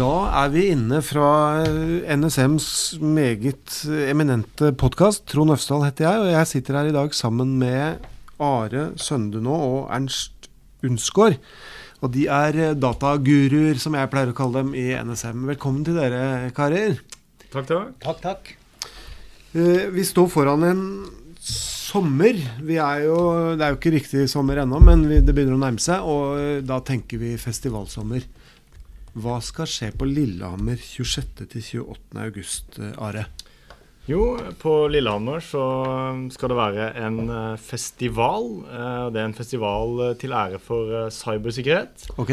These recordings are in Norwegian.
Da er vi inne fra eh, NSMs meget eminente podkast. Trond Øfsdal heter jeg, og jeg sitter her i dag sammen med Are Søndenå og Ernst Unsgaard. Og de er eh, dataguruer, som jeg pleier å kalle dem, i NSM. Velkommen til dere, karer. Takk, takk. Takk, takk. Eh, Vi står foran en sommer. Vi er jo, det er jo ikke riktig sommer ennå, men vi, det begynner å nærme seg. Og da tenker vi festivalsommer. Hva skal skje på Lillehammer 26.-28. august, eh, Are? Jo, på Lillehammer så skal det være en eh, festival. eh, Det er en festival eh, til ære for eh, cybersikkerhet. Ok,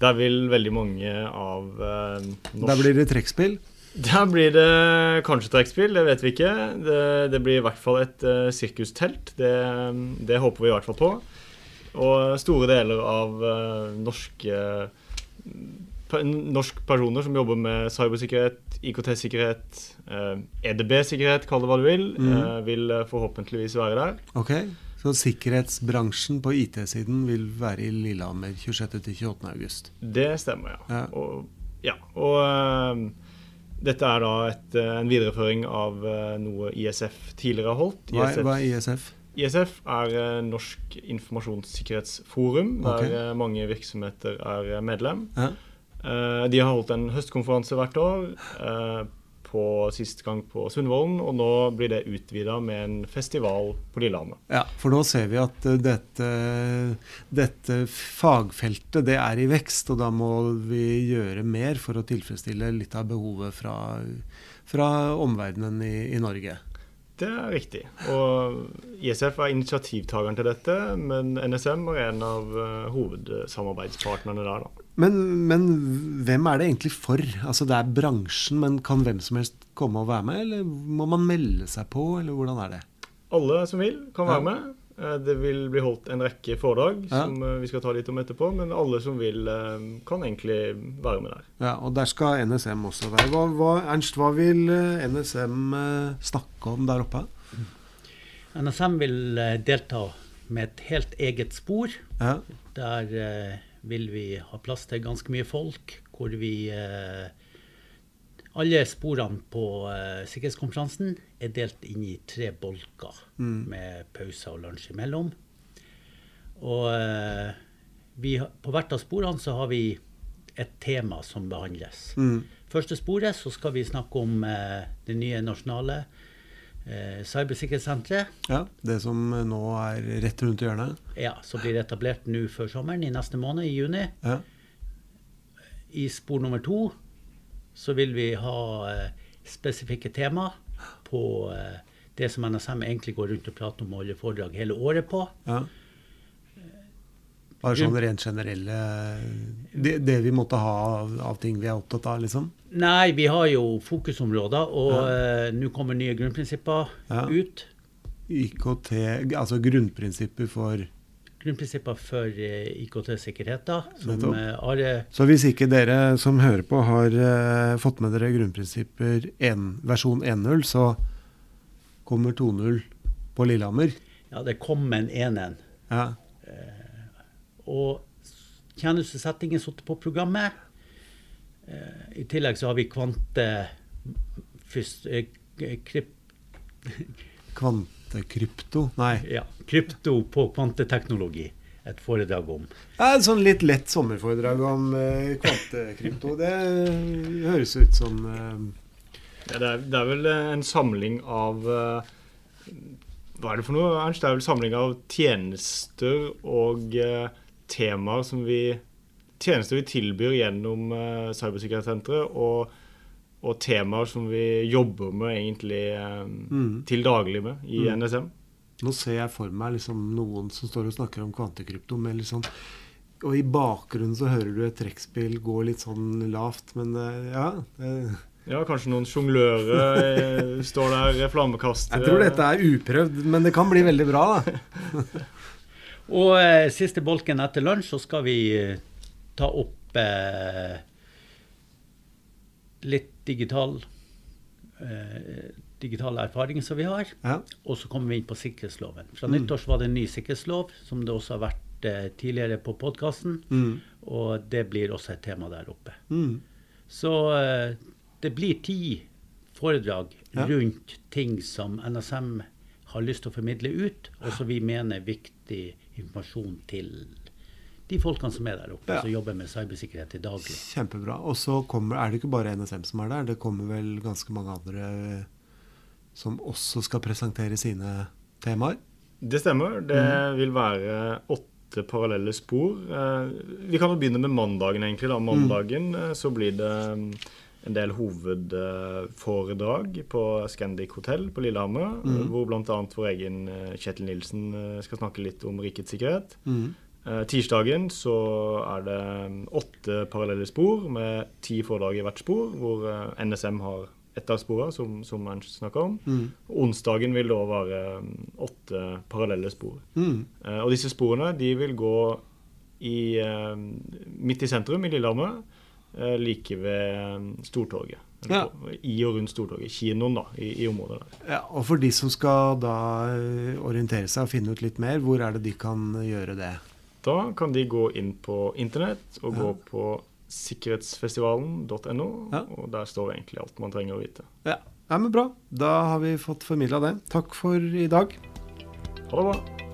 Der vil veldig mange av eh, norsk Der blir det trekkspill. Der blir det kanskje trekkspill, det vet vi ikke. Det, det blir i hvert fall et uh, sirkustelt. Det, det håper vi i hvert fall på. Og store deler av uh, norske norske personer som jobber med cybersikkerhet, IKT-sikkerhet, EDB-sikkerhet, kall det hva du vil, Mm. eh, vil eh, forhåpentligvis være der. Ok, Så sikkerhetsbransjen på IT-siden vil være i Lillehammer 26.-28. august. Det stemmer, ja. Ja. Og, ja, og eh, dette er da et, eh, en videreføring av eh, noe ISF tidligere har holdt. Hva, ISF hva er ISF? ISF er eh, Norsk informasjonssikkerhetsforum, der Ok. eh, mange virksomheter er eh, medlem. Ja. Eh, de har holdt en høstkonferanse hvert år, eh, på sist gang på Sundvolden, og nå blir det utvida med en festival på Lillehammer. Ja, for nå ser vi at eh, dette, dette fagfeltet det er i vekst, og da må vi gjøre mer for å tilfredsstille litt av behovet fra, fra omverdenen i, i Norge. Det er riktig. Og ISF er initiativtakeren til dette, men NSM er en av eh, hovedsamarbeidspartnerne der, da. Men, men hvem er det egentlig for? Altså Det er bransjen, men kan hvem som helst komme og være med? Eller må man melde seg på, eller hvordan er det? Alle som vil, kan være med. Eh, Det vil bli holdt en rekke foredrag Ja. som eh, vi skal ta litt om etterpå, men alle som vil, eh, kan egentlig være med der. Ja, Og der skal NSM også være. Hva, hva, Ernst, hva vil NSM snakke om der oppe? NSM vil delta med et helt eget spor. Ja, Der vil vi ha plass til ganske mye folk. Hvor vi eh, Alle sporene på uh, sikkerhetskonferansen er delt inn i tre bolker Mm. med pauser og lunsj imellom. Og uh, vi, på hvert av sporene så har vi et tema som behandles. Mm. Første sporet så skal vi snakke om uh, det nye nasjonale cybersikkerhetssenteret. ja, Det som nå er rett rundt hjørnet. Ja, som blir etablert nå før sommeren, i neste måned, i juni. Ja. I spor nummer to så vil vi ha eh, spesifikke tema på eh, det som NSM egentlig går rundt og prater om og holder foredrag hele året på. ja. Bare sånn rent generelle det, det vi måtte ha av, av ting vi er opptatt av, liksom? Nei, vi har jo fokusområder, og Ja. eh, nå kommer nye grunnprinsipper Ja. ut. IKT, altså grunnprinsipper for Grunnprinsipper for eh, IKT-sikkerhet, eh, Så hvis ikke dere som hører på har eh, fått med dere grunnprinsipper 1, versjon 1.0, så kommer 2.0 på Lillehammer. Ja, det kom en enen. Ja. Og tjenestesettingen satt på programmet. Eh, I tillegg så har vi kvante... Fyst, eh, kryp, Kvantekrypto Nei. ja, krypto på kvanteteknologi. Et foredrag om. Ja, et sånn litt lett sommerforedrag om eh, kvantekrypto. Det høres ut som eh, Ja, det, er, det er vel eh, en samling av eh, Hva er det for noe, Ernst? Det er vel samling av tjenester og eh, temaer som vi Tjenester vi tilbyr gjennom uh, Cybersikkerhetssenteret, og, og temaer som vi jobber med egentlig eh, Mm. til daglig med i Mm. NSM. Nå ser jeg for meg liksom noen som står og snakker om kvantekrypto med litt sånn Og i bakgrunnen så hører du et trekkspill gå litt sånn lavt, men eh, ja. Ja, kanskje noen sjonglører eh, står der, flammekastere Jeg tror dette er uprøvd, men det kan bli veldig bra, da. Og eh, siste bolken etter lunsj så skal vi ta opp eh, litt digital eh, digital erfaring som vi har. Ja. Og så kommer vi inn på sikkerhetsloven. Fra Mm. nyttår var det en ny sikkerhetslov, som det også har vært eh, tidligere på podkasten. Mm. Og det blir også et tema der oppe. Mm. Så eh, det blir ti foredrag Ja. rundt ting som NSM har lyst til å formidle ut, og som vi mener er viktig informasjon til de folkene som er der oppe, Ja. som jobber med cybersikkerhet til daglig. Kjempebra. Og så kommer, er det ikke bare NSM som er der, det kommer vel ganske mange andre som også skal presentere sine temaer. Det stemmer. Det vil være åtte parallelle spor. Eh, Vi kan jo begynne med mandagen, egentlig. da. Mandagen mm. så blir det mm, en del hovedforedrag på Scandic hotell på Lillehammer, Mm. hvor bl.a. vår egen eh, Kjetil Nilsen eh, skal snakke litt om rikets sikkerhet. Mm. Eh, Tirsdagen så er det mm, åtte parallelle spor med ti foredrag i hvert spor, hvor eh, NSM har ett av sporene, som, som Ernst snakka om. Mm. Onsdagen vil da være mm, åtte parallelle spor. Mm. Eh, og disse sporene de vil gå i, midt i sentrum i Lillehammer, eh, like ved eh, Stortorget. Ja. I og rundt Stortorget. Kinoen, da, i, i området der. Ja, og for de som skal da orientere seg og finne ut litt mer, hvor er det de kan gjøre det? Da kan de gå inn på internett og gå på sikkerhetsfestivalen.no, og der står egentlig alt man trenger å vite. Ja. ja, men bra. Da har vi fått formidla det. Takk for i dag. Ha det bra.